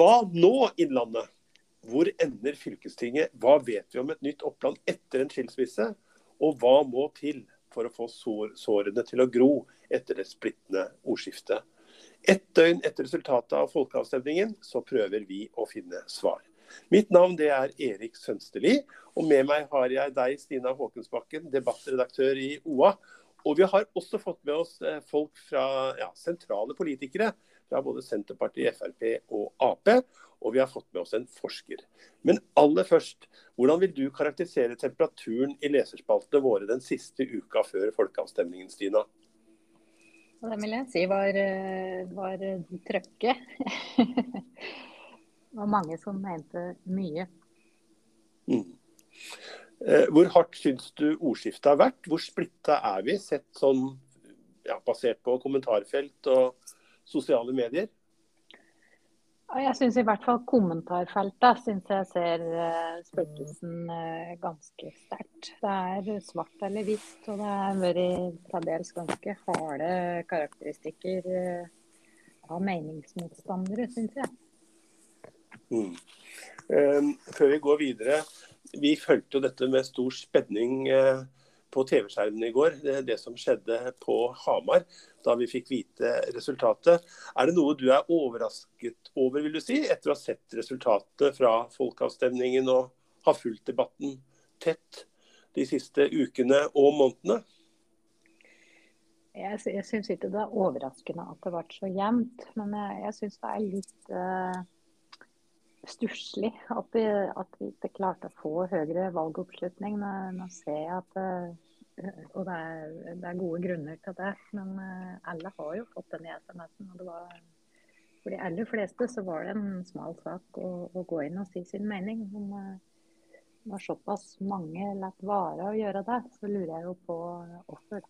Hva nå, Innlandet? Hvor ender fylkestinget? Hva vet vi om et nytt Oppland etter en skilsmisse? Og hva må til for å få sår, sårene til å gro etter det splittende ordskiftet? Ett døgn etter resultatet av folkeavstemningen, så prøver vi å finne svar. Mitt navn det er Erik Sønsteli, og med meg har jeg deg, Stina Håkensbakken, debattredaktør i OA. Og vi har også fått med oss eh, folk fra ja, sentrale politikere fra både Senterpartiet, Frp og Ap. Og vi har fått med oss en forsker. Men aller først, hvordan vil du karakterisere temperaturen i leserspaltene våre den siste uka før folkeavstemningen, Stina? Det vil jeg si var, eh, var trøkke. det var mange som mente mye. Mm. Eh, hvor hardt syns du ordskiftet har vært? Hvor splitta er vi, sett sånn ja, basert på kommentarfelt og sosiale medier? Jeg syns i hvert fall kommentarfeltet synes jeg ser spøkelsen uh, ganske sterkt. Det er svart eller hvitt, og det har vært til dels ganske harde karakteristikker uh, av meningsmotstandere, syns jeg. Mm. Um, før vi går videre, vi fulgte jo dette med stor spenning på TV-skjermen i går, det, det som skjedde på Hamar da vi fikk vite resultatet. Er det noe du er overrasket over, vil du si, etter å ha sett resultatet fra folkeavstemningen og ha fulgt debatten tett de siste ukene og månedene? Jeg, jeg syns ikke det er overraskende at det ble så jevnt, men jeg, jeg syns det er litt uh, stusslig at, at, vi ikke klarte å få høyere valgoppslutning. Nå, nå ser jeg at uh, og det er, det er, gode grunner til det. Men eh, alle har jo fått den i SMS-en. og det var For de aller fleste så var det en smal sak å, å gå inn og si sin mening. Men eh, når såpass mange lar vare å gjøre det, så lurer jeg jo på hvorfor.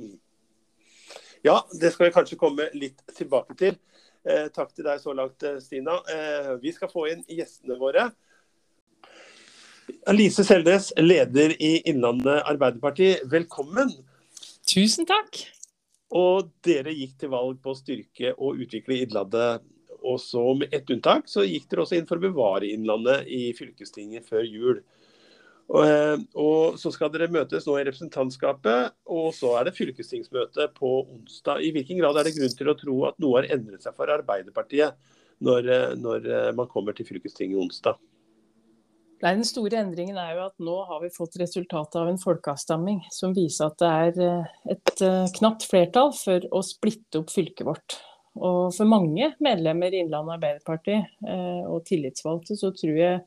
Mm. Ja, det skal vi kanskje komme litt tilbake til. Eh, takk til deg så langt, eh, Stina. Eh, vi skal få inn gjestene våre. Lise Selnes, leder i Innlandet Arbeiderparti, velkommen. Tusen takk. Og dere gikk til valg på å styrke og utvikle Innlandet. Og så med ett unntak, så gikk dere også inn for å bevare Innlandet i fylkestinget før jul. Og, eh, og, Så skal dere møtes nå i representantskapet, og så er det fylkestingsmøte på onsdag. I hvilken grad er det grunn til å tro at noe har endret seg for Arbeiderpartiet når, eh, når eh, man kommer til fylkestinget onsdag? Nei, Den store endringen er jo at nå har vi fått resultatet av en folkeavstemning som viser at det er et knapt flertall for å splitte opp fylket vårt. Og for mange medlemmer i Innlandet Arbeiderparti og tillitsvalgte, så tror jeg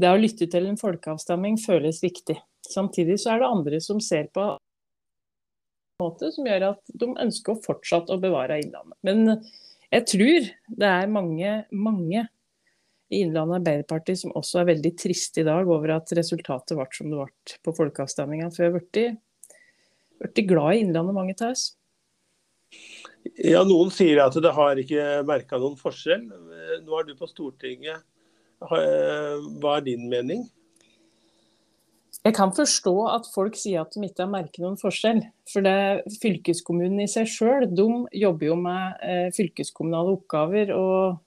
det å lytte til en folkeavstemning føles viktig. Samtidig så er det andre som ser på en måte som gjør at de ønsker å fortsatt å bevare Innlandet. Men jeg tror det er mange, mange i Innlandet Arbeiderparti som også er veldig triste i dag over at resultatet ble som det ble på folkeavstemninga. For jeg har blitt glad i Innlandet, mange av oss. Ja, Noen sier at det har ikke merka noen forskjell. Nå er du på Stortinget. Hva er din mening? Jeg kan forstå at folk sier at de ikke har merket noen forskjell. For det fylkeskommunen i seg sjøl, de jobber jo med eh, fylkeskommunale oppgaver. og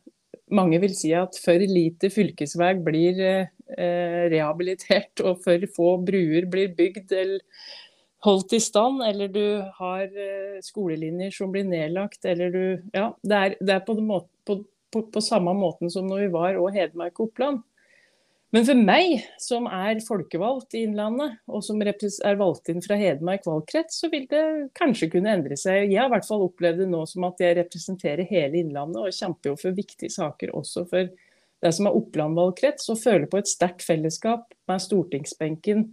mange vil si at for lite fylkesvei blir eh, rehabilitert og for få bruer blir bygd eller holdt i stand, eller du har eh, skolelinjer som blir nedlagt, eller du Ja, det er, det er på, måte, på, på, samme måten som når vi var og Hedmark og Oppland. Men for meg, som er folkevalgt i Innlandet, og som er valgt inn fra Hedmark valgkrets, så vil det kanskje kunne endre seg. Jeg har i hvert fall opplevd det nå som at jeg representerer hele Innlandet, og kjemper jo for viktige saker også for det som er Oppland valgkrets, og føler på et sterkt fellesskap med stortingsbenken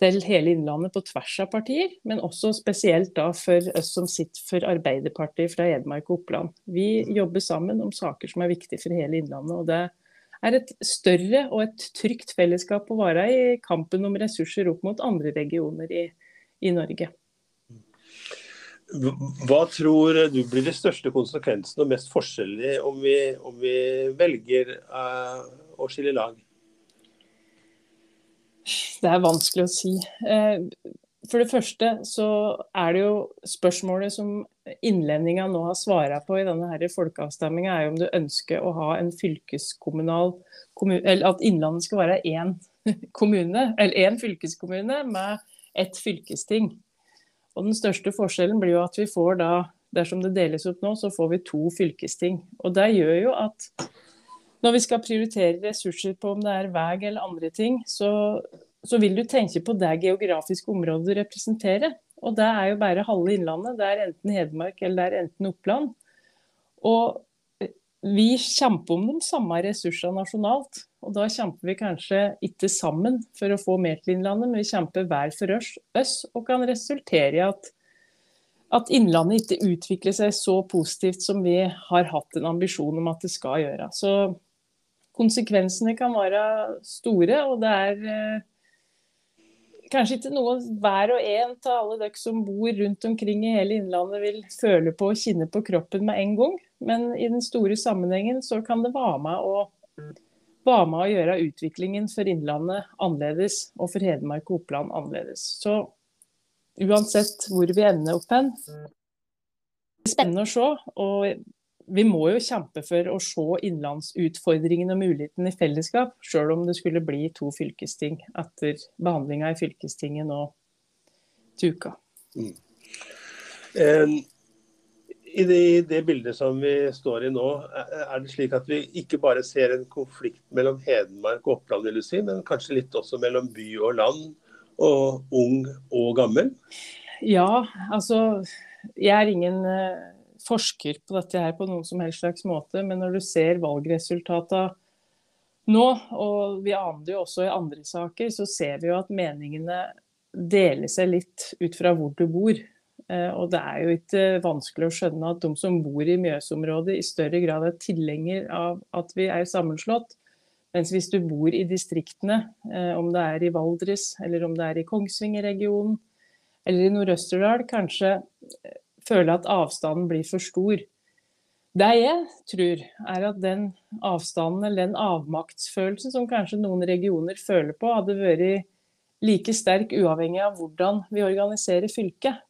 til hele Innlandet på tvers av partier, men også spesielt da for oss som sitter for Arbeiderpartiet fra Hedmark og Oppland. Vi jobber sammen om saker som er viktige for hele Innlandet. og det er et større og et trygt fellesskap å være i kampen om ressurser opp mot andre regioner i, i Norge. Hva tror du blir de største konsekvensene og mest forskjellige om vi, om vi velger uh, å skille lag? Det er vanskelig å si. Uh, for det første så er det jo spørsmålet som innlendinga nå har svara på i denne folkeavstemminga, er jo om du ønsker å ha en fylkeskommunal eller at Innlandet skal være én kommune, eller én fylkeskommune med ett fylkesting. Og Den største forskjellen blir jo at vi får da, dersom det deles opp nå, så får vi to fylkesting. Og Det gjør jo at når vi skal prioritere ressurser på om det er vei eller andre ting, så, så vil du tenke på det geografiske området du representerer. Og det er jo bare halve Innlandet. Det er enten Hedmark eller det er enten Oppland. Og vi kjemper om de samme ressursene nasjonalt. Og da kjemper vi kanskje ikke sammen for å få mer til Innlandet, men vi kjemper hver for oss og kan resultere i at, at Innlandet ikke utvikler seg så positivt som vi har hatt en ambisjon om at det skal gjøre. Så konsekvensene kan være store, og det er eh, kanskje ikke noe hver og en av alle dere som bor rundt omkring i hele Innlandet vil føle på og kjenne på kroppen med en gang. Men i den store sammenhengen så kan det være med å, være med å gjøre utviklingen for Innlandet annerledes, og for Hedmark og Oppland annerledes. Så uansett hvor vi ender opp hen, spennende å se. og vi må jo kjempe for å se innlandsutfordringene og mulighetene i fellesskap, sjøl om det skulle bli to fylkesting etter behandlinga i fylkestinget nå til uka. Mm. I, det, I det bildet som vi står i nå, er det slik at vi ikke bare ser en konflikt mellom Hedmark og Oppland, vil du si, men kanskje litt også mellom by og land, og ung og gammel? Ja, altså jeg er ingen uh, forsker på dette her på noen som helst slags måte, men når du ser valgresultatene nå, og vi aner jo også i andre saker, så ser vi jo at meningene deler seg litt ut fra hvor du bor. Eh, og det er jo ikke vanskelig å skjønne at de som bor i Mjøsområdet i større grad er tilhenger av at vi er sammenslått. Mens hvis du bor i distriktene, eh, om det er i Valdres eller om det er i Kongsvinger-regionen eller i Nord-Østerdal, kanskje føler at avstanden blir for stor. Det jeg tror, er at den avstanden eller den avmaktsfølelsen som kanskje noen regioner føler på, hadde vært like sterk uavhengig av hvordan vi organiserer fylket.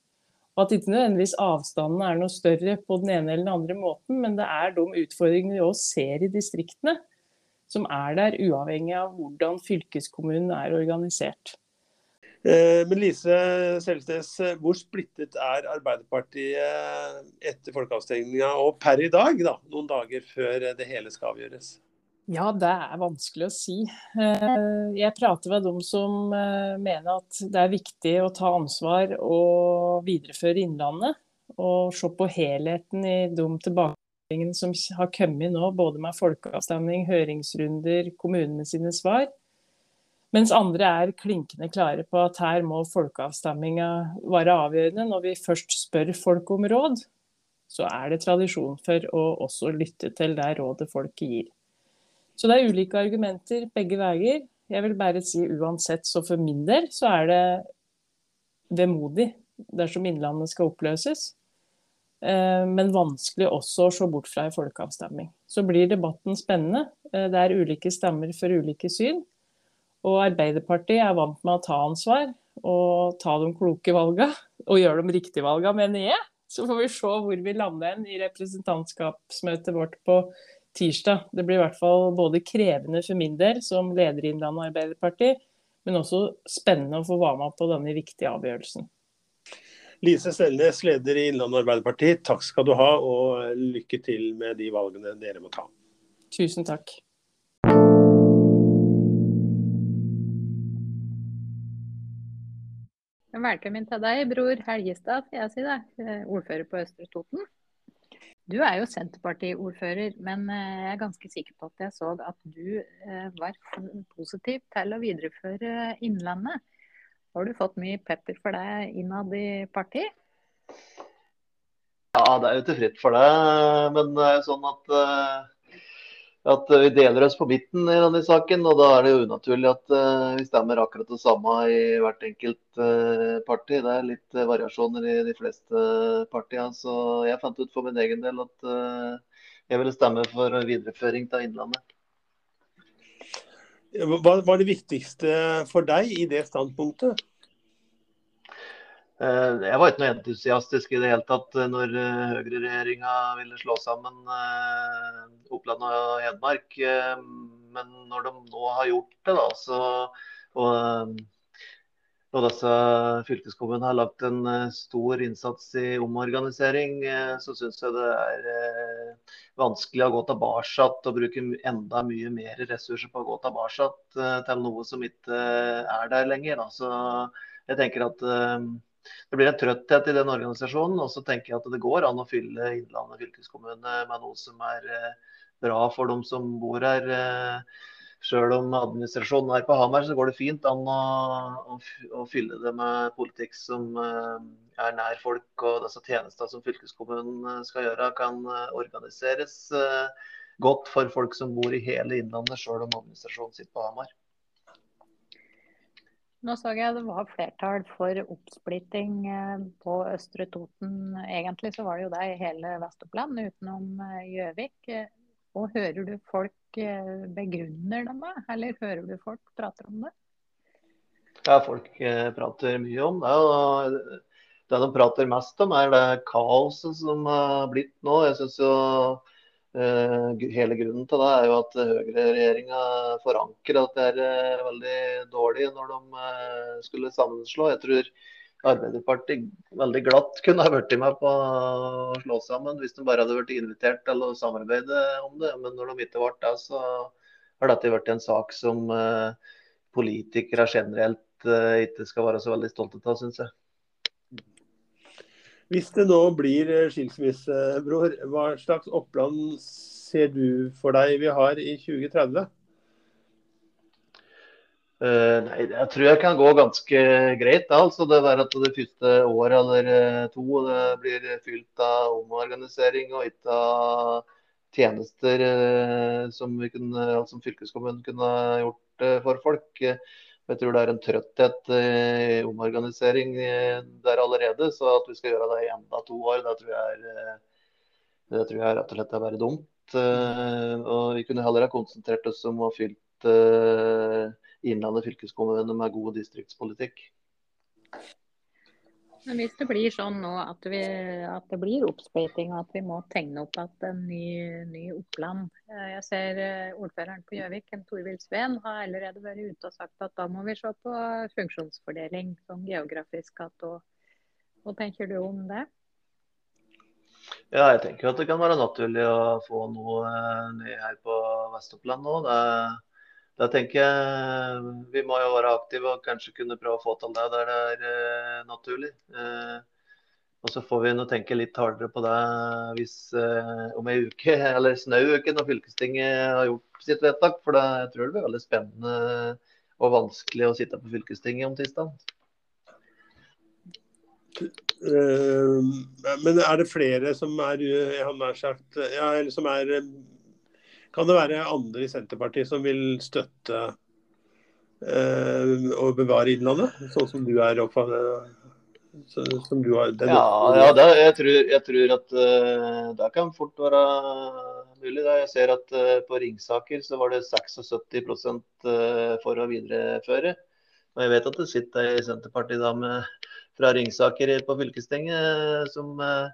Og at ikke nødvendigvis avstanden er noe større på den ene eller den andre måten, men det er de utfordringene vi òg ser i distriktene, som er der uavhengig av hvordan fylkeskommunen er organisert. Eh, men Lise Selstnes, hvor splittet er Arbeiderpartiet etter folkeavstemninga og per i dag, da, noen dager før det hele skal avgjøres? Ja, det er vanskelig å si. Eh, jeg prater med dem som eh, mener at det er viktig å ta ansvar og videreføre Innlandet. Og se på helheten i de tilbakemeldingene som har kommet nå, både med folkeavstemning, høringsrunder, kommunene sine svar. Mens andre er klinkende klare på at her må folkeavstemminga være avgjørende. Når vi først spør folk om råd, så er det tradisjon for å også lytte til det rådet folket gir. Så det er ulike argumenter begge veier. Jeg vil bare si uansett, så for min del så er det vemodig dersom Innlandet skal oppløses. Eh, men vanskelig også å se bort fra en folkeavstemning. Så blir debatten spennende. Eh, det er ulike stemmer for ulike syn. Og Arbeiderpartiet er vant med å ta ansvar og ta de kloke valgene. Og gjøre de riktige valgene, mener jeg. Så får vi se hvor vi lander i representantskapsmøtet vårt på tirsdag. Det blir i hvert fall både krevende for min del som leder i Innlandet Arbeiderparti, men også spennende å få være med på denne viktige avgjørelsen. Lise Stelnes, leder i Innlandet Arbeiderparti, takk skal du ha, og lykke til med de valgene dere må ta. Tusen takk. Velkommen til deg, bror Helgestad, jeg si det. Eh, ordfører på Østre Toten. Du er jo Senterparti-ordfører, men eh, jeg er ganske sikker på at jeg så at du eh, var positiv til å videreføre Innlandet. Har du fått mye pepper for det innad i partiet? Ja, det er jo ikke fritt for det. Men det er jo sånn at at vi deler oss på midten i denne saken. Og da er det jo unaturlig at uh, vi stemmer akkurat det samme i hvert enkelt uh, parti. Det er litt variasjoner i de fleste partiene. Så jeg fant ut for min egen del at jeg ville stemme for videreføring til Innlandet. Hva var det viktigste for deg i det standpunktet? Eh, jeg var ikke noe entusiastisk i det hele tatt eh, når eh, høyreregjeringa ville slå sammen Oppland og Hedmark. Men når de nå har gjort det, da, så, og, og disse fylkeskommunene har lagt en stor innsats i omorganisering, så syns jeg det er vanskelig å gå tilbake og bruke enda mye mer ressurser på å gå tilbake til noe som ikke er der lenger. Da. Så jeg tenker at det blir en trøtthet i den organisasjonen. Og så tenker jeg at det går an å fylle Innlandet fylkeskommune med noe som er eh, bra for dem som bor her. Eh, Sjøl om administrasjonen er på Hamar, så går det fint an å, å, å fylle det med politikk som eh, er nær folk. Og disse tjenestene som fylkeskommunen skal gjøre, kan organiseres godt for folk som bor i hele Innlandet, sjøl om administrasjonen sitter på Hamar. Nå så jeg det var flertall for oppsplitting eh, på Østre Toten. Egentlig så var det jo det i hele Vest-Oppland utenom eh, Gjøvik. Og hører du folk eh, begrunner det med, eller hører du folk prater om det? Ja, folk prater mye om det. og Det de prater mest om, er det kaoset som er blitt nå. Jeg synes jo Eh, hele grunnen til det er jo at høyreregjeringa forankrer at det er eh, veldig dårlig når de eh, skulle sammenslå. Jeg tror Arbeiderpartiet veldig glatt kunne ha blitt med på å slå sammen hvis de bare hadde blitt invitert til å samarbeide om det. Men når de ikke ble det, så har dette blitt en sak som politikere generelt ikke skal være så veldig stolte av, syns jeg. Hvis det nå blir eh, skilsmisse, bror, hva slags Oppland ser du for deg vi har i 2030? Uh, eh, nei, Jeg tror jeg kan gå ganske greit. altså Det der at det første året eller eh, to det blir fylt av omorganisering og ikke av tjenester uh, som, kunne, som, fylkeskommunen kunne gjort uh, for folk. Jeg tror det er en trøtthet i eh, omorganisering eh, der allerede. Så at vi skal gjøre det i enda to år, det tror jeg er, eh, det tror jeg rett og slett er bare dumt. Og vi kunne heller ha konsentrert oss om å fylt Innlandet fylkeskommune med god distriktspolitikk. Men hvis det blir sånn nå at, vi, at det blir oppsplitting og at vi må tegne opp at en ny, ny Oppland eh, Jeg ser eh, ordføreren på Gjøvik, Torvild Sveen, har allerede vært ute og sagt at da må vi se på funksjonsfordeling sånn geografisk. At, og, hva tenker du om det? Ja, jeg tenker at det kan være naturlig å få noe nytt her på Vest-Oppland nå. Det da tenker jeg vi må jo være aktive og kanskje kunne prøve å få til det der det er eh, naturlig. Eh, og så får vi nå tenke litt hardere på det hvis eh, om ei uke, eller snau uke, når fylkestinget har gjort sitt vedtak. For det, jeg tror det blir veldig spennende og vanskelig å sitte på fylkestinget om tirsdag. Uh, men er det flere som er, jeg har sagt, ja, som er kan det være andre i Senterpartiet som vil støtte eh, å bevare Innlandet, sånn som du er oppfattet? Som du har, ja, ja det, jeg, tror, jeg, tror, at uh, det kan fort være mulig. Da. Jeg ser at uh, på Ringsaker så var det 76 uh, for å videreføre. Og jeg vet at det sitter ei Senterparti-dame fra Ringsaker på fylkestinget som uh,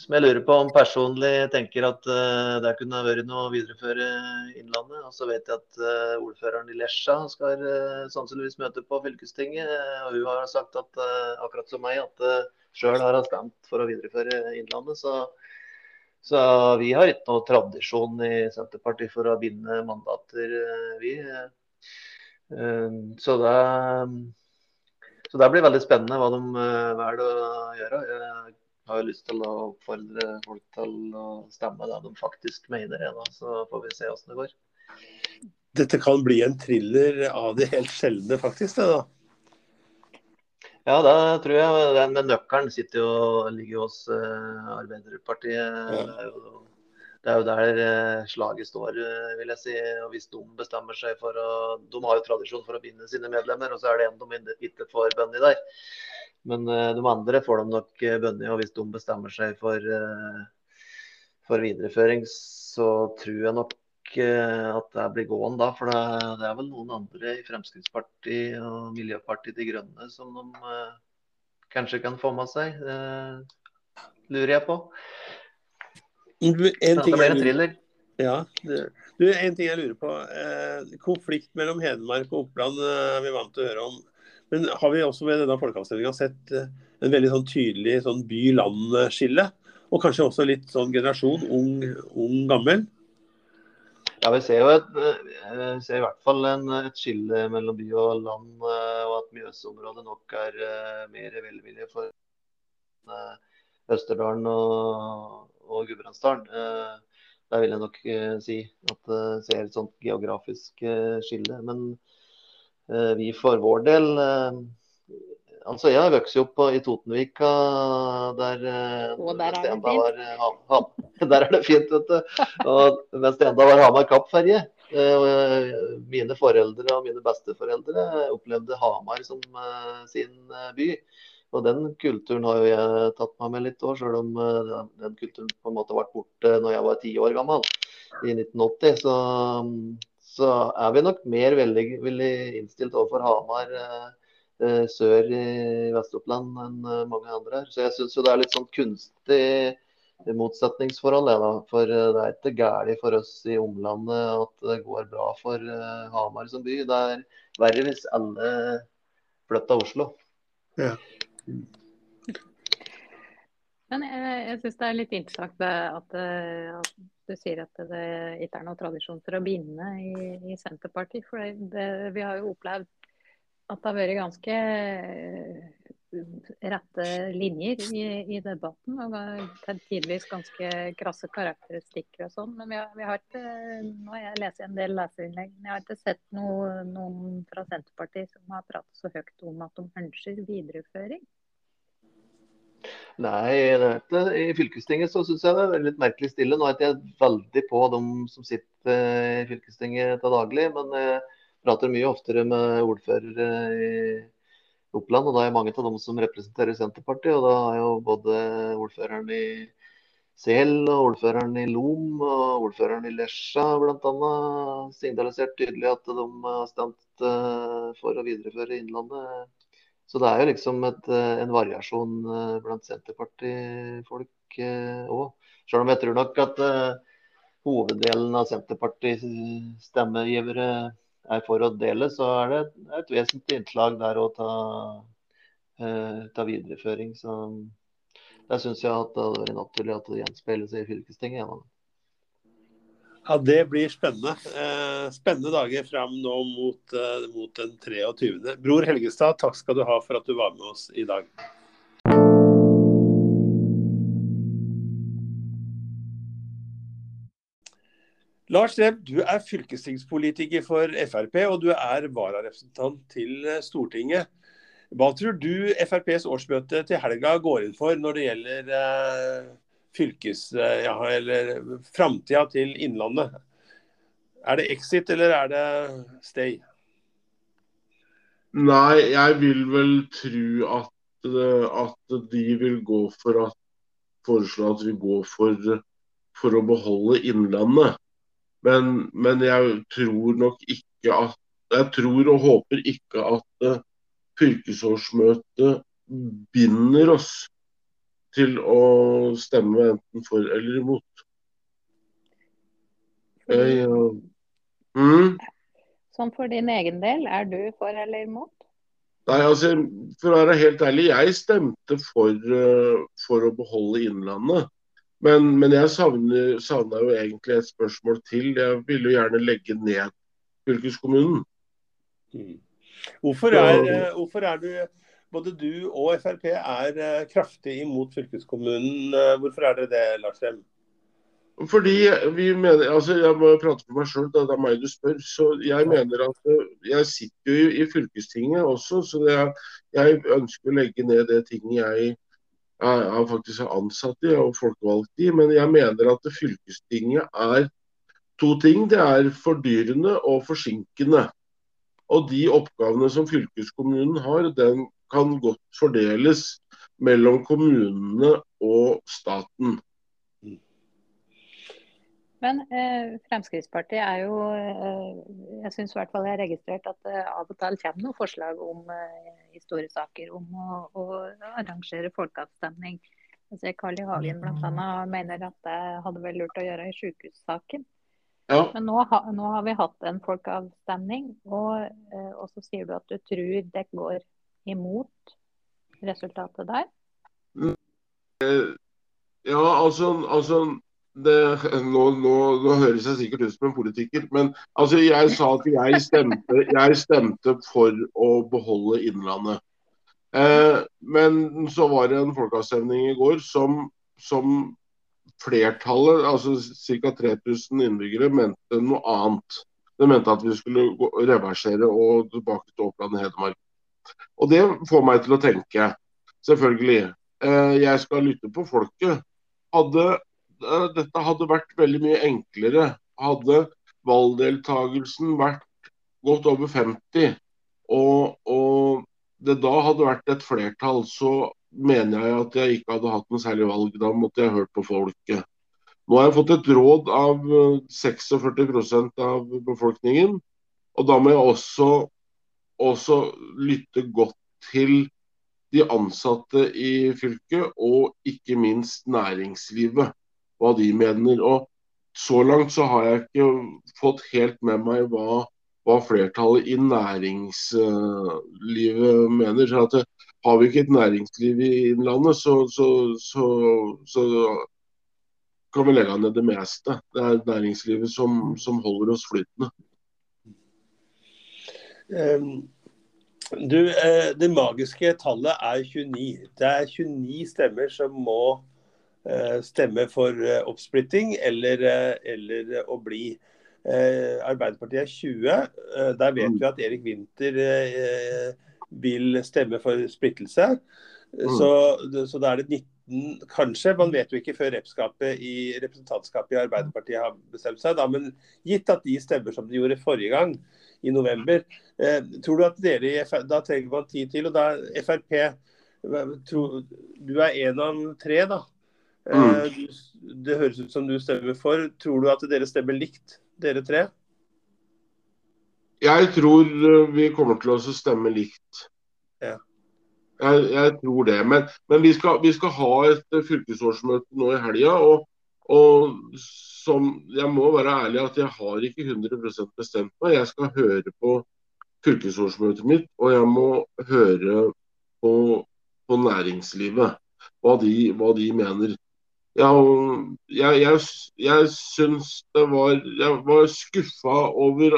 som jeg lurer på om personlig tenker at uh, det kunne vært noe å videreføre Innlandet. Og så vet jeg at uh, ordføreren i Lesja skal uh, sannsynligvis møte på fylkestinget. og hun har sagt at akkurat som meg, at uh, sjøl har hun stemt for å videreføre Innlandet. Så, så, vi har ikke noe tradisjon i Senterpartiet for å binde mandater, vi. så det så det blir veldig spennende hva de velger å gjøre. Jeg har jo lyst til å oppfordre folk til å stemme det de faktisk mener. ennå. så får vi se åssen det går. Dette kan bli en thriller av de helt sjeldne, faktisk? det da? Ja, det tror jeg. Den med nøkkelen sitter jo, ligger hos uh, Arbeiderpartiet. Ja. Det, er jo, det, er jo, der uh, slaget står, uh, vil jeg si. Og hvis de bestemmer seg for å De har jo tradisjon for å binde sine medlemmer, og så er det en de ikke får bønn i der. Men uh, de andre får de nok uh, bundet. Og hvis de bestemmer seg for, uh, for videreføring, så tror jeg nok at det blir gåen da. For det, det, er vel noen andre i Fremskrittspartiet og Miljøpartiet De Grønne som de kanskje kan få med seg. Det lurer jeg på. Du, en Det blir en thriller. Ja, du, en ting jeg lurer på. Eh, konflikt mellom Hedmark og Oppland eh, er vi vant til å høre om. Men har vi også ved denne folkeavstemninga sett eh, en veldig sånn tydelig sånn by-land-skille? Og kanskje også litt sånn generasjon, ung, ung gammel? Ja, Vi ser jo et, eh, ser i hvert fall en, et skille mellom by og land, eh, og at Mjøsområdet nok er mer velvillig for Østerdalen og, og Gudbrandsdalen. Der vil jeg nok si at det ser et sånt geografisk skille. Men vi for vår del eh, Altså, jeg vokste vokst opp på, i Totenvika, der, eh, der er mens det enda var, eh, ha, ha, Der er det fint, vet du. Og mens det enda var Hamar Kapp-ferje. Eh, Mine foreldre og mine besteforeldre opplevde Hamar som eh, sin eh, by. Og den kulturen har jo jeg tatt meg med litt òg, sjøl om eh, den- den kulturen på en måte ble borte når jeg var ti år gammel, i 1980. Så, så er vi nok mer veldig, veldig innstilt overfor Hamar eh, eh, sør i Vest-Oppland enn eh, mange andre her. Så jeg syns jo det er litt sånn kunstig motsetningsforhold. Ja, da. For eh, det er ikke galt for oss i omlandet at det går bra for eh, Hamar som by. Det er verre hvis alle flytter til Oslo. Men jeg, jeg syns det er litt interessant at, at du sier at det ikke er noen tradisjon for å binde i, i Senterpartiet. For det, det, vi har jo opplevd at det har vært ganske eh, rette linjer i, i debatten. Og tidvis ganske krasse karakteristikker og sånn. Men vi har, vi har ikke Nå har jeg lest en del leserinnlegg, men jeg har ikke sett noe, noen fra Senterpartiet som har pratet så høyt om at de ønsker videreføring. Nei, det ikke. i fylkestinget så syns jeg det er litt merkelig stille. Nå er jeg veldig på dem som sitter eh, i fylkestinget til daglig, men jeg prater mye oftere med ordførere i Oppland. Og da er mange av dem som representerer Senterpartiet. Og da er jo både ordføreren i Sel og ordføreren i Lom og ordføreren i Lesja bl.a. signalisert tydelig at de har stemt eh, for å videreføre Innlandet. Så det er jo liksom et, eh, en variasjon blant Senterparti-folk òg. Selv om jeg tror nok at eh, hoveddelen av Senterpartiets stemmegivere er for å dele, så er det et vesentlig innslag der å ta, eh, ta videreføring. Så der syns jeg at det hadde vært naturlig at det gjenspeiles i fylkestinget. gjennom. Ja, Det blir spennende. Eh, spennende dager fram nå mot, eh, mot den 23. Bror Helgestad, takk skal du ha for at du var med oss i dag. Lars Rem, du er fylkestingspolitiker for Frp, og du er vararepresentant til eh, Stortinget. Hva tror du FrPs årsmøte til helga går inn for når det gjelder fylkes... eh, Ja, eller framtida til Innlandet? Er det exit, eller er det stay? Nei, jeg vil vel tro at, eh, at de vil gå for at foreslå at vi går for, for å beholde Innlandet. Men, men jeg tror nok ikke at Jeg tror og håper ikke at eh, fylkesårsmøtet binder oss til å stemme enten for eller imot. Jeg, eh, mm? Sånn for din egen del, er du for eller imot? Nei, altså, For å være helt ærlig, jeg stemte for, eh, for å beholde Innlandet. Men, men jeg savna jo egentlig et spørsmål til. Jeg ville jo gjerne legge ned fylkeskommunen. Mm. Hvorfor er, eh, hvorfor er du både du og Frp er eh, kraftig imot fylkeskommunen. Eh, Hvorfor er dere det, Lars Rem? Fordi vi mener, altså Jeg må prate for meg sjøl, det er meg du spør. så Jeg mener at eh, jeg sitter jo i, fylkestinget også, så er, jeg ønsker å legge ned det tinget jeg er, er faktisk er ansatt i og folkevalgt i. Men jeg mener at fylkestinget er to ting. Det er fordyrende og forsinkende. Og de oppgavene som fylkeskommunen har, den kan godt fordeles mellom kommunene og staten. Men eh, Fremskrittspartiet er jo eh, Jeg syns i hvert fall jeg har registrert at det av og til kommer noen forslag om eh, i store saker om å, å arrangere folkeavstemning. Ser Carl I. Hagen bl.a. mener at det hadde vært lurt å gjøre i sykehussaken. Ja. Men nå, ha, nå, har vi hatt en folkeavstemning, og, eh, og så sier du at du tror det går imot resultatet der? Ja, altså, altså det, nå, nå, nå, høres jeg sikkert ut som en politiker, men altså, jeg sa at jeg stemte, jeg stemte for å beholde Innlandet. Eh, men så var det en folkeavstemning i går som, som flertallet, altså ca. 3000 innbyggere, mente noe annet. De mente at vi skulle reversere og tilbake til Oppland og Hedmark. Og det får meg til å tenke, selvfølgelig. Eh, jeg skal lytte på folket. Hadde, eh, dette hadde vært veldig mye enklere. Hadde valgdeltagelsen vært godt over 50, og, og det da hadde vært et flertall, så mener jeg at jeg ikke hadde hatt noe særlig valg. Da måtte jeg hørt på folket. Nå har jeg fått et råd av 46% av befolkningen, og da må jeg også, også lytte godt til de ansatte i fylket, og ikke minst næringslivet, hva de mener. Og så langt så har jeg ikke fått helt med meg hva, hva flertallet i næringslivet mener. Så at har vi ikke et næringsliv i Innlandet, så, så, så, så kan vi legge ned det meste. Det er næringslivet som, som holder oss flytende. Um, du, eh, det magiske tallet er 29. Det er 29 stemmer som må eh, stemme for eh, oppsplitting eller, eller å bli. Arbeiderpartiet er 20. Eh, der vet vi at Erik Winther vil stemme for splittelse. Mm. Så, så, da er det 19, kanskje. Man vet jo ikke før repskapet i representantskapet i Arbeiderpartiet har bestemt seg. Da, men gitt at de stemmer som de gjorde forrige gang, i november, eh, tror du at dere i FR, Da trenger man tid til. Og da Frp tro, Du er en av tre, da. Eh, mm. du, det høres ut som du stemmer for. Tror du at dere stemmer likt, dere tre? Jeg tror eh, vi kommer til å stemme likt. Ja. Jeg, jeg, tror det. Men, men vi, skal, vi, skal, ha et eh, fylkesårsmøte nå i helga. Og, og som, jeg må være ærlig at jeg har ikke 100% bestemt meg. Jeg skal høre på fylkesårsmøtet mitt, og jeg må høre på, på næringslivet. Hva de, hva de mener. Jeg, jeg, jeg, jeg syns det var Jeg var skuffa over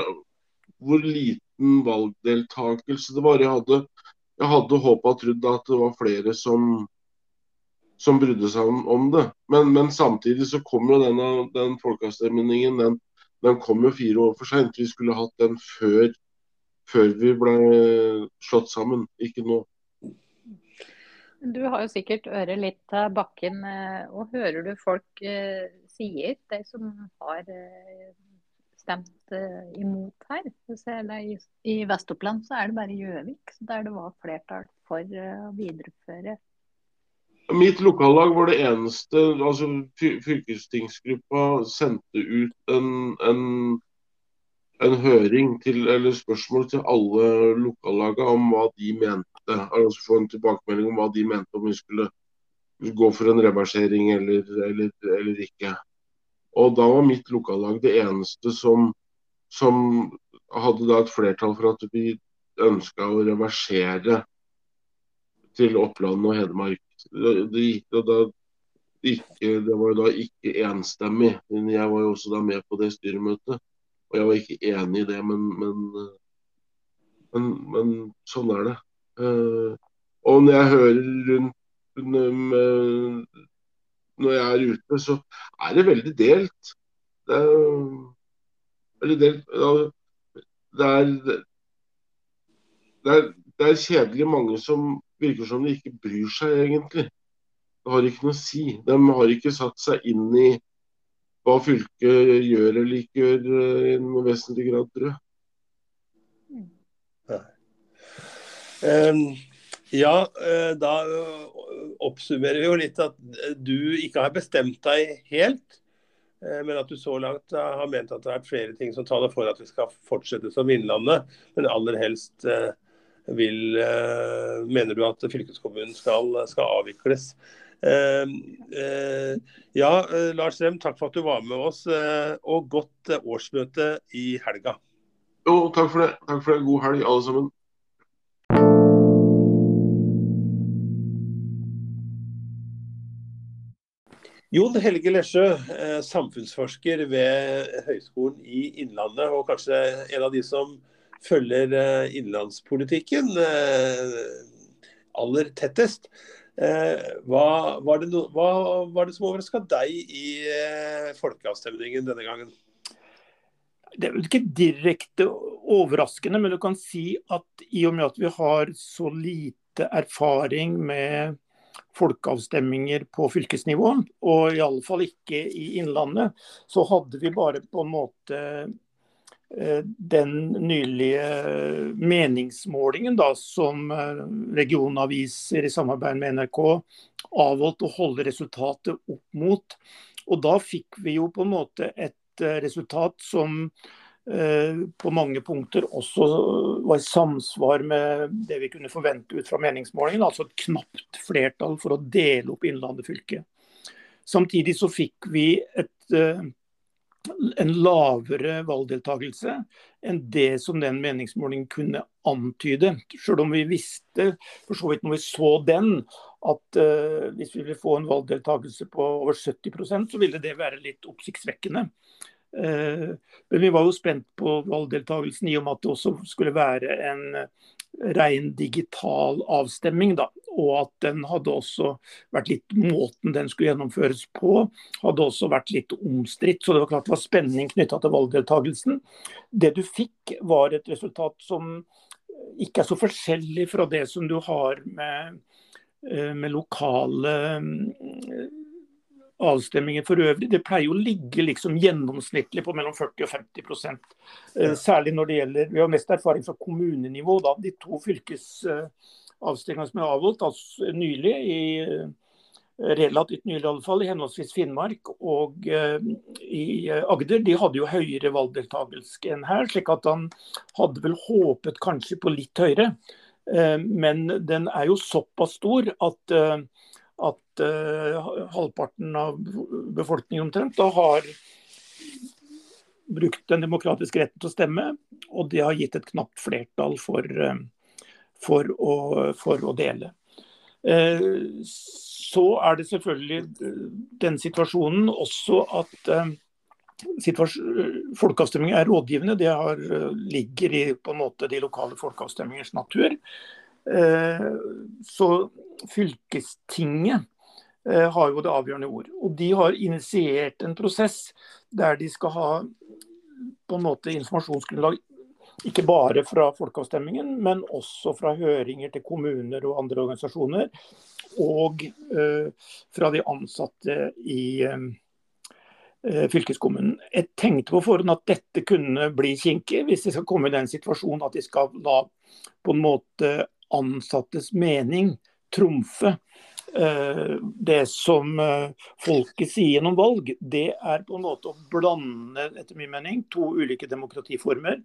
hvor liten valgdeltakelse det var. Jeg hadde, jeg hadde håpa og trodd at det var flere som, som brydde seg om, om det. Men, men, samtidig så kom jo denne, den folkeavstemningen den, den, kom jo fire år for seint. Vi skulle hatt den før, før vi ble slått sammen, ikke nå. Du har jo sikkert øret litt til bakken. Eh, og hører du folk eh, sier, de som har eh, stemt eh, imot her. I, I Vest-Oppland så er det bare Gjøvik der det var flertall for uh, å videreføre. Mitt lokallag var det eneste altså Fylkestingsgruppa sendte ut en, en, en høring til, eller spørsmål til alle lokallagene om hva de mente. Altså Få en tilbakemelding om hva de mente om vi skulle gå for en reversering eller, eller, eller ikke. Og da var mitt lokallag det eneste som, som hadde da et flertall for at vi ønska å reversere til Oppland og Hedmark. Det, det, da, ikke, det var jo da ikke enstemmig. Men jeg var jo også da med på det styremøtet. Og jeg var ikke enig i det, men, men, men, men sånn er det. Uh, og når jeg hører rundt når jeg er ute, så er det veldig delt. Det er veldig delt. Det er, det er, det er kjedelig mange som virker som de ikke bryr seg, egentlig. Det har ikke noe å si. De har ikke satt seg inn i hva fylket gjør eller ikke gjør eh, i noe vesentlig grad, tror jeg. Ja, eh, da eh, oppsummerer vi jo litt at du ikke har bestemt deg helt. Men at du så langt har ment at det er flere ting som taler for at vi skal fortsette som Innlandet. Men aller helst vil, eh, mener du at fylkeskommunen skal, skal avvikles. Ja, Lars Rem, takk for at du var med oss, og godt årsmøte i helga. Jo, takk for det. Takk for det. God helg, alle sammen. Jon Helge Lesjø, eh, samfunnsforsker ved Høgskolen i Innlandet, og kanskje en av de som følger eh, innenlandspolitikken eh, aller tettest. Hva var det, hva var det som overraska deg i folkeavstemningen denne gangen? Det er vel ikke direkte overraskende, men du kan si at i og med at vi har så lite erfaring med folkeavstemninger på fylkesnivå, og i alle fall ikke i Innlandet, så hadde vi bare på en måte eh, den nylige meningsmålingen da, som eh, regionaviser i samarbeid med NRK avholdt å holde resultatet opp mot. Og da fikk vi jo på en måte et eh, resultat som Eh, på mange punkter også var i samsvar med det vi kunne forvente ut fra meningsmålingen. Altså et knapt flertall for å dele opp Innlandet fylke. Samtidig så fikk vi et, eh, en lavere valgdeltakelse enn det som den meningsmålingen kunne antyde. Selv om vi visste, for så vidt når vi så den, at uh, hvis vi ville få en valgdeltakelse på over 70% så ville det være litt oppsiktsvekkende. Uh, men vi var jo spent på valgdeltakelsen i og med at det også skulle være en ren digital avstemning. Da. Og at den hadde også vært litt Måten den skulle gjennomføres på, hadde også vært litt omstridt. Så det var klart det var spenning knytta til valgdeltakelsen. Det du fikk, var et resultat som ikke er så forskjellig fra det som du har med, eh, med lokale avstemninger for øvrig, det pleier å ligge liksom gjennomsnittlig på mellom 40 og 50 prosent. Særlig når det gjelder Vi har mest erfaring fra kommunenivå. da, De to fylkesavstemningene som er avholdt altså nylig, i, eh, relativt nylig i alle fall, i henholdsvis Finnmark og uh, i Agder, de hadde jo høyere valgdeltakelse enn her. slik at han hadde vel håpet kanskje på litt høyere. Uh, men den er jo såpass stor at uh, at uh, halvparten av befolkningen omtrent da har brukt den demokratiske retten til å stemme, og det har gitt et knapt flertall for, uh, for, å, for å, dele. Uh, så er det selvfølgelig den situasjonen også at Folkeavstemninger er rådgivende. Det har, ligger i på en måte de lokale folkeavstemningers natur. Eh, så fylkestinget eh, har jo det avgjørende ord. Og de har initiert en prosess der de skal ha på en måte informasjonsgrunnlag ikke bare fra folkeavstemningen, men også fra høringer til kommuner og andre organisasjoner. Og uh, fra de ansatte i fylkeskommunen. Jeg tenkte på forhånd at dette kunne bli kinkig, hvis de skal komme i den situasjonen at de skal da på en måte ansattes mening trumfe eh, det som eh, folket sier gjennom valg, det er på en måte å blande etter min mening, to ulike demokratiformer.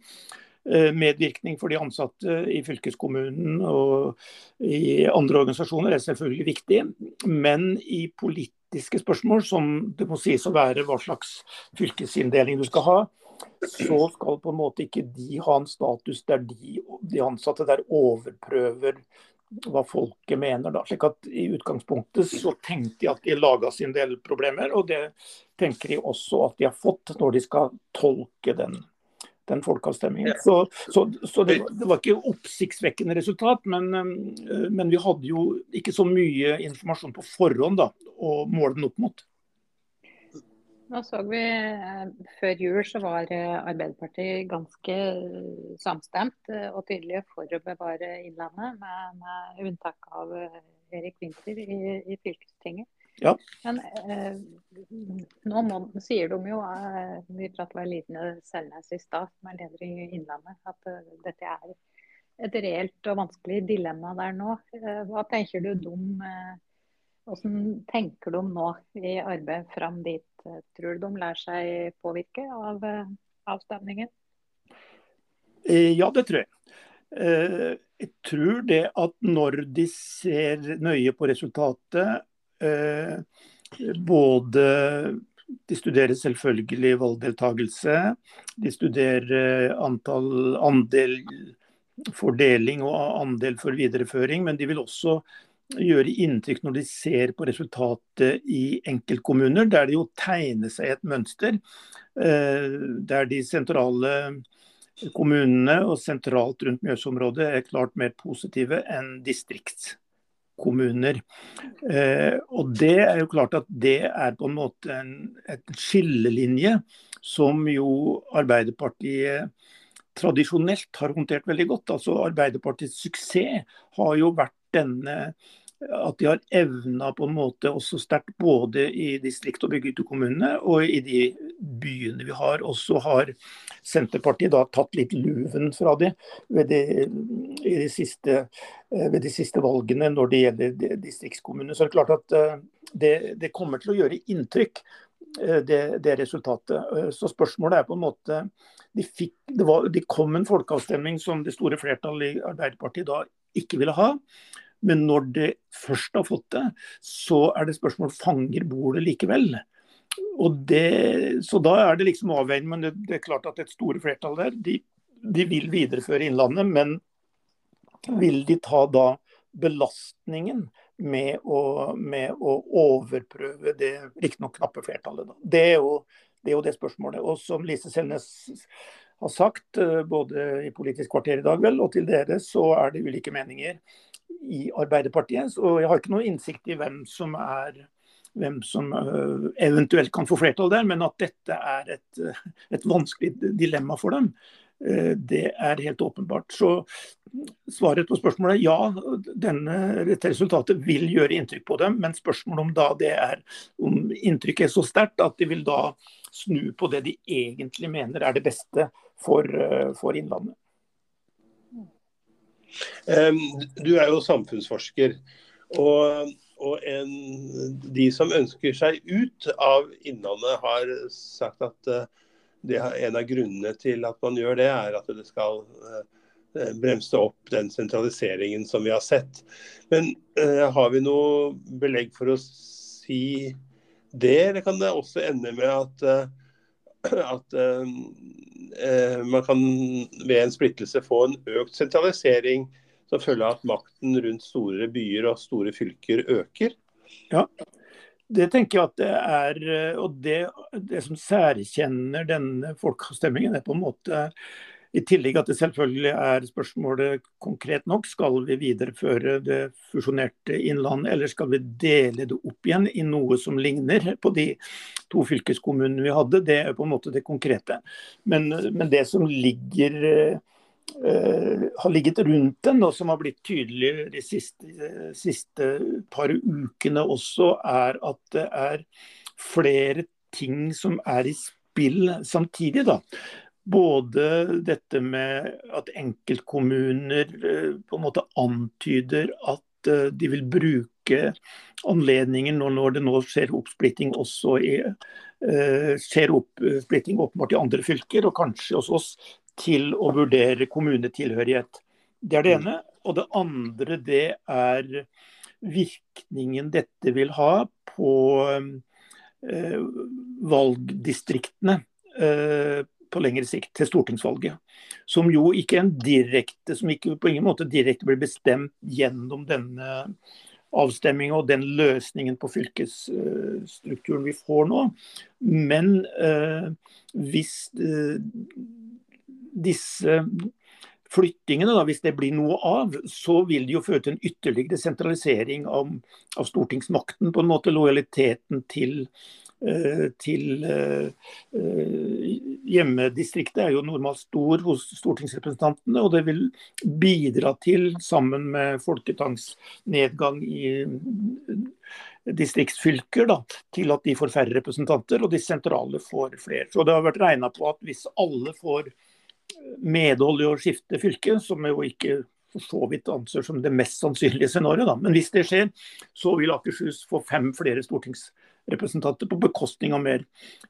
Eh, medvirkning for de ansatte i fylkeskommunen og i andre organisasjoner er selvfølgelig viktig. Men i politiske spørsmål, som det må sies å være hva slags fylkesinndeling du skal ha, så skal på en måte ikke de ha en status der de, de ansatte der overprøver hva folket mener. da, slik at I utgangspunktet så tenkte de at de laga sin del problemer, og det tenker de også at de har fått når de skal tolke den, den folkeavstemningen. Så, så, så det, det, var ikke oppsiktsvekkende resultat, men, men, vi hadde jo ikke så mye informasjon på forhånd da, å måle den opp mot. Nå så vi eh, Før jul så var eh, Arbeiderpartiet ganske eh, samstemt og tydelige for å bevare Innlandet, med, med unntak av Erik Winther i, i fylkestinget. Ja. Men eh, nå må, sier de jo, eh, vi pratet med Line Selnes i stad, som er leder i Innlandet, at uh, dette er et reelt og vanskelig dilemma der nå. Uh, hva tenker du om uh, Hvordan tenker de nå i arbeidet fram dit? Tror du de lar seg påvirke av avstemningen? Ja, det tror jeg. Jeg tror det at når de ser nøye på resultatet, både de studerer selvfølgelig valgdeltakelse, de studerer antall andel fordeling og andel for videreføring, men de vil også gjøre inntrykk når de ser på resultatet i enkeltkommuner, der det jo tegner seg et mønster. Der de sentrale kommunene og sentralt rundt Mjøsområdet er klart mer positive enn distriktskommuner. Og Det er jo klart at det er på en måte en et skillelinje som jo Arbeiderpartiet tradisjonelt har håndtert veldig godt. Altså Arbeiderpartiets suksess har jo vært denne at de har evna på en måte også sterkt både i distrikt- og bygdekommunene og i de byene vi har. Også har Senterpartiet da tatt litt luven fra det ved de, de siste, ved de siste valgene når det gjelder distriktskommunene. Så det er klart at det, det kommer til å gjøre inntrykk. Det, det, resultatet. Så spørsmålet er på en måte de, fikk, var, de kom en folkeavstemning som det store flertallet i Arbeiderpartiet da ikke ville ha. Men når de først har fått det, så er det spørsmål fanger bordet likevel. Det, så da er det liksom avveining. Men det, det, er klart at et store flertall der, de, de, vil videreføre Innlandet. Men vil de ta da belastningen med å, med å overprøve det riktignok knappe flertallet? Da. Det, er jo, det er jo det spørsmålet. Og som Lise Selnes har sagt, både i Politisk kvarter i dag vel, og til dere, så er det ulike meninger i Arbeiderpartiet. Og jeg har ikke noe innsikt i hvem som, er, hvem som eventuelt kan få flertall der, men at dette er et, et vanskelig dilemma for dem. Det er helt åpenbart. Så svaret på spørsmålet er ja, denne, resultatet vil gjøre inntrykk på dem. Men spørsmålet om da det er om inntrykket er så sterkt at de vil da snu på det de egentlig mener er det beste for, for Innlandet. Du er jo samfunnsforsker. Og, og en, de som ønsker seg ut av Innlandet, har sagt at det, en av grunnene til at man gjør det, er at det skal bremse opp den sentraliseringen som vi har sett. Men uh, har vi noe belegg for å si det, eller kan det også ende med at, uh, at eh, man kan ved en splittelse få en økt sentralisering som følge av at makten rundt store byer og store fylker øker? Ja, det tenker jeg at det er. Og det, det som særkjenner denne folkeavstemningen, er på en måte i tillegg at det selvfølgelig er spørsmålet konkret nok. Skal vi videreføre det fusjonerte Innlandet, eller skal vi dele det opp igjen i noe som ligner på de to fylkeskommunene vi hadde? Det er på en måte det konkrete. Men, men det som ligger Uh, har ligget rundt den, og som har blitt tydelig de siste, siste, par ukene også, er at det er flere ting som er i spill samtidig. da. Både dette med at enkeltkommuner uh, på en måte antyder at uh, de vil bruke anledningen når, når det nå skjer oppsplitting også i skjer oppsplitting åpenbart i andre fylker, og kanskje hos oss til å vurdere kommunetilhørighet. Det er det ene. Og det andre det er virkningen dette vil ha på eh, valgdistriktene eh, på lengre sikt, til stortingsvalget. Som jo ikke er en direkte, som ikke på ingen måte direkte blir bestemt gjennom denne avstemminga og den løsningen på fylkesstrukturen vi får nå. Men eh, hvis eh, disse flyttingene, da, hvis det blir noe av, så vil det jo føre til en ytterligere sentralisering av, av stortingsmakten. På en måte lojaliteten til, uh, til uh, hjemmedistriktet er jo normalt stor hos stortingsrepresentantene. Og det vil bidra til, sammen med folketangsnedgang i distriktsfylker, da, til at de får færre representanter, og de sentrale får flere. Så det har vært regna på at hvis alle får medhold i å skifte fylke, som jo ikke for så vidt anser som det mest sannsynlige scenarioet. Men hvis det skjer, så vil Akershus få fem flere stortingsrepresentanter på bekostning av mer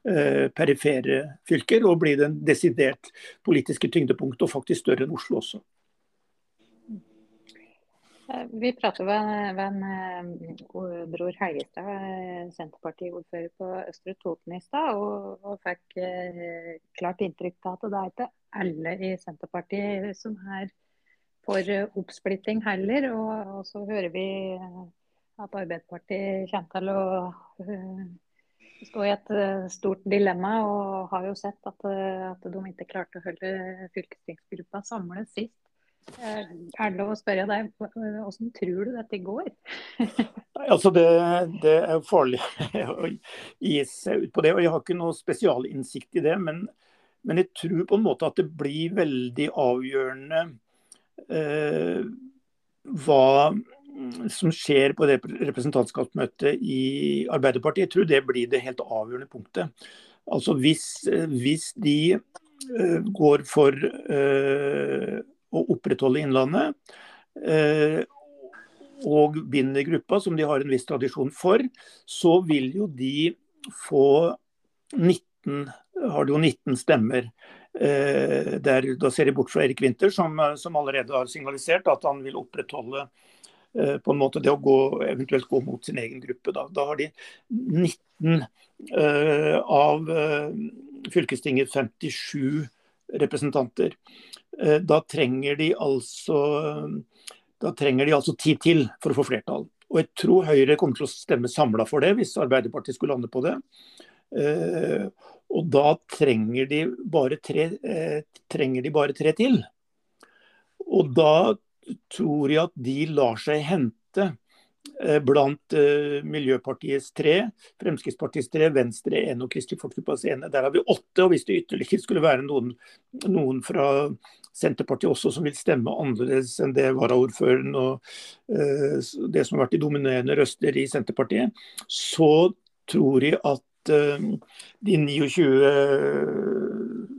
eh, perifere fylker, og blir den desidert politiske tyngdepunktet, og faktisk større enn Oslo også. Eh, vi pratet med, med en Bror Helgestad, Senterparti-ordfører på Østre Toten i stad, og, og, fikk eh, klart inntrykk av at det er ikke alle i Senterpartiet som er for oppsplitting heller. Og, og, så hører vi at Arbeiderpartiet kommer til å uh, stå i et stort dilemma, og har jo sett at, at de ikke klarte å holde fylkestingsgruppa samlet sist. Er det lov å spørre deg, hvordan tror du dette går? altså det, det, er farlig å gi seg ut på det. og Jeg har ikke noe spesialinnsikt i det. Men, men jeg tror på en måte at det blir veldig avgjørende eh, hva som skjer på det representantskapsmøtet i Arbeiderpartiet. Jeg tror det blir det helt avgjørende punktet. Altså Hvis, hvis de uh, går for å opprettholde Innlandet, og binder gruppa, som de har en viss tradisjon for, så vil jo de få 19, har det jo 19 stemmer. Eh, der, da ser de bort fra Erik Winther, som, som, allerede har signalisert at han vil opprettholde eh, på en måte det å gå, eventuelt gå mot sin egen gruppe. Da, da har de 19 eh, av eh, fylkestinget 57 representanter. Eh, da trenger de altså da trenger de altså tid til for å få flertall. Og Jeg tror Høyre kommer til å stemme samla for det, hvis Arbeiderpartiet skulle lande på det. Eh, og da trenger de bare tre, eh, trenger de bare tre til. Og da tror jeg at de lar seg hente eh, blant eh, Miljøpartiets tre, Fremskrittspartiets tre, Venstre én og Kristelig Folkepartis ene. Der har vi åtte. og Hvis det ytterligere skulle være noen, noen, fra Senterpartiet også som vil stemme annerledes enn det varaordføreren og eh, det som har vært de dominerende røster i Senterpartiet, så tror jeg at de 29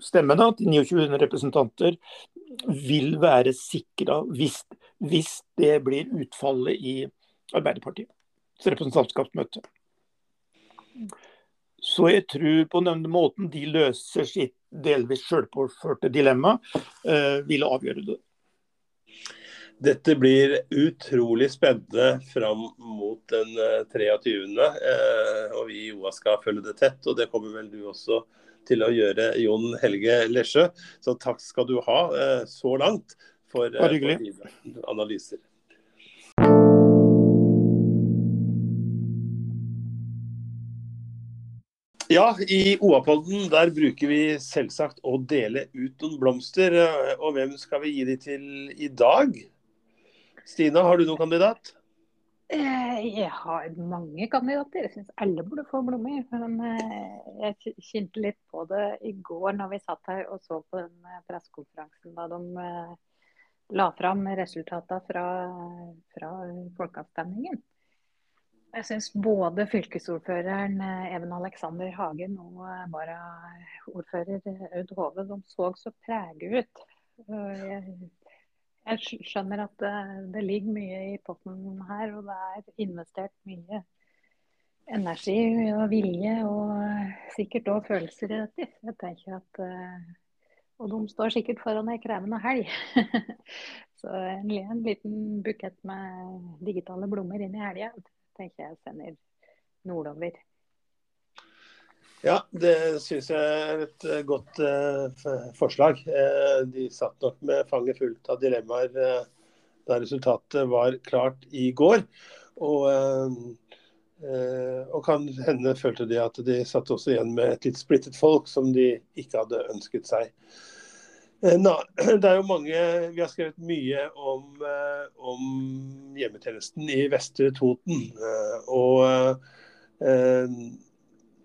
stemmene, at de 29 representanter, vil være sikra hvis, hvis, det blir utfallet i Arbeiderpartiets representantskapsmøte. Så jeg tror på denne måten de løser sitt delvis sjølpåførte dilemma, eh, vil avgjøre det. Dette blir utrolig spennende fram mot den 23. Eh, eh, og vi i OA skal følge det tett. og Det kommer vel du også til å gjøre, Jon Helge Lesjø. Så takk skal du ha eh, så langt for, for dine analyser. Ja, i OA-podden der bruker vi selvsagt å dele ut noen blomster. Og hvem skal vi gi de til i dag? Stina, har du noen kandidat? Eh, jeg har mange kandidater. Jeg syns alle burde få blomster. Men eh, jeg kjente litt på det i går når vi satt her og så på den eh, pressekonferansen da de la fram resultatene fra, fra folkeavstemningen. Jeg syns både fylkesordføreren Even Alexander Hagen og varaordfører Aud Hove de så så prege ut. Jeg jeg skjønner at det, det, ligger mye i potten her, og det er investert mye energi og vilje og sikkert òg følelser i dette. Jeg tenker at, eh, Og de står sikkert foran ei krevende helg. Så en, en, liten bukett med digitale blomster inn i helga tenker jeg sender nordover. Ja, det syns jeg er et eh, godt uh, forslag. Uh, de satt nok med fanget fullt av dilemmaer uh, da resultatet var klart i går. Og, og kan hende følte de at de satt også igjen med et litt splittet folk som de ikke hadde ønsket seg. Na, det er jo mange, Vi har skrevet mye om, om hjemmetjenesten i Vestre Toten. og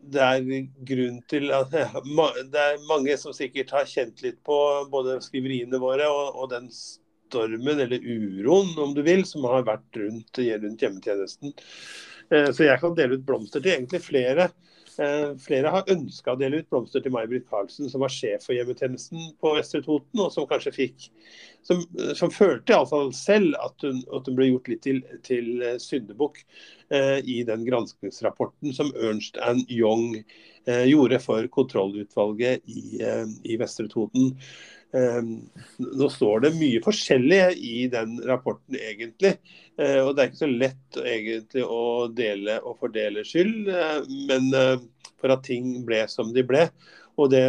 det er grunn til at det er mange som sikkert har kjent litt på både skriveriene våre og, og den stormen, eller uroen om du vil, som har vært rundt, rundt hjemmetjenesten. Eh, så jeg kan dele ut blomster til egentlig flere flere har ønska å dele ut blomster til May-Britt Karlsen, som var sjef for hjemmetjenesten på Vestre Toten, og som kanskje fikk Som, som følte iallfall selv at hun, at hun ble gjort litt til, til eh, syndebukk eh, i den granskingsrapporten som Ernst and Young eh, gjorde for kontrollutvalget i, eh, i Vestre Toten. Nå står det mye forskjellig i den rapporten, egentlig. Eh, og det er ikke så lett egentlig å dele og fordele skyld, eh, men eh, for at ting ble som de ble. Og det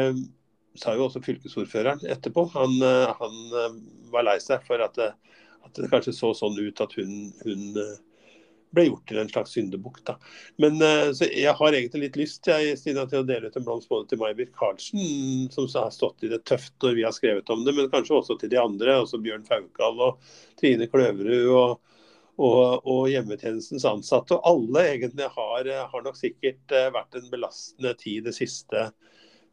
sa jo også fylkesordføreren etterpå. Han, han var lei seg for at det, at det, kanskje så sånn ut at hun, hun ble gjort til en slags syndebukk. Men uh, jeg har egentlig litt lyst jeg, Stina, til å dele ut en blomst både til May-Britt Karlsen, som har stått i det tøft når vi har skrevet om det, men kanskje også til de andre. også Bjørn Faukal og Trine Kløverud og, og, og, hjemmetjenestens ansatte. Og alle egentlig har, har nok sikkert uh, vært en belastende tid det siste,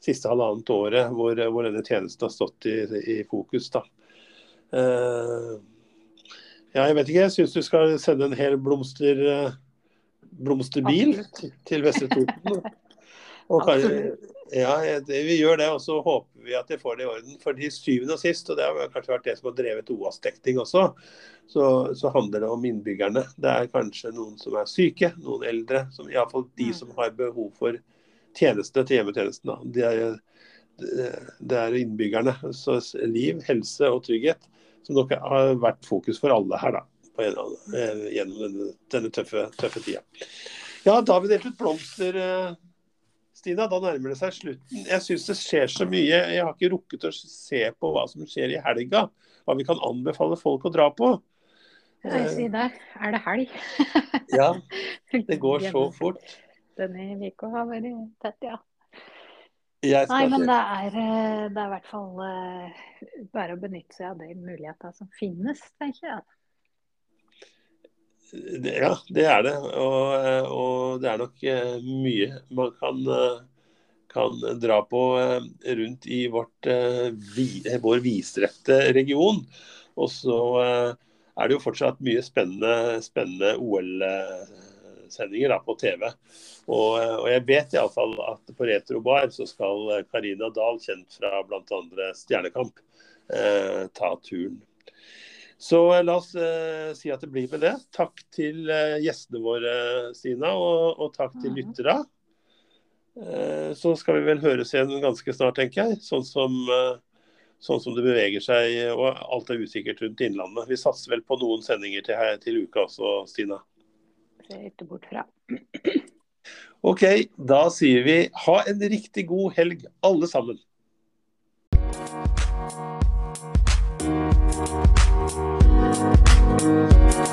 siste halvannet året hvor, hvor, denne tjenesten har stått i, i fokus. da. Uh, ja, jeg vet ikke. Jeg syns du skal sende en hel blomster, eh, blomsterbil til, til Vestre Toten. ja, vi gjør det, og så håper vi at de får det i orden. For de syvende og sist, og det har kanskje vært det som har drevet OAS-dekning også, så, så, handler det om innbyggerne. Det er kanskje noen som er syke, noen eldre. Som, Iallfall de mm. som har behov for tjeneste til hjemmetjenesten. Det er, det er innbyggerne. Så liv, helse og trygghet som dere har vært fokus for alle her, da. En, gjennom denne, denne tøffe, tøffe, tida. Ja, da har vi delt ut blomster, eh, Stina. Da nærmer det seg slutten. Jeg syns det skjer så mye. Jeg har ikke rukket å se på hva som skjer i helga. Hva vi kan anbefale folk å dra på. Jeg sier det. Er det helg? ja. Det går så fort. Denne uka har vært tett, ja. Nei, men det er, eh, det er i hvert fall uh, bare å benytte seg av de mulighetene som finnes, tenker jeg. Ja, det er det. Og, eh, og det er nok mye man kan, kan, dra på rundt i vårt, vår vidstrekte region. Og så er det jo fortsatt mye spennende, spennende OL-sendinger på TV. Og, eh, og jeg vet iallfall at på Retrobar så skal eh, Karina Dahl, kjent fra bl.a. Stjernekamp, eh, ta turen. Så eh, la oss eh, si at det blir med det. Takk til eh, gjestene våre, Stina, og, og takk til lytterne. lyttere. så skal vi vel høres igjen ganske snart, tenker jeg. Sånn som, sånn som det beveger seg, og alt er usikkert rundt Innlandet. Vi satser vel på noen sendinger til, til uka også, Stina. Ser ikke bort fra. OK, da sier vi ha en riktig god helg, alle sammen. Thank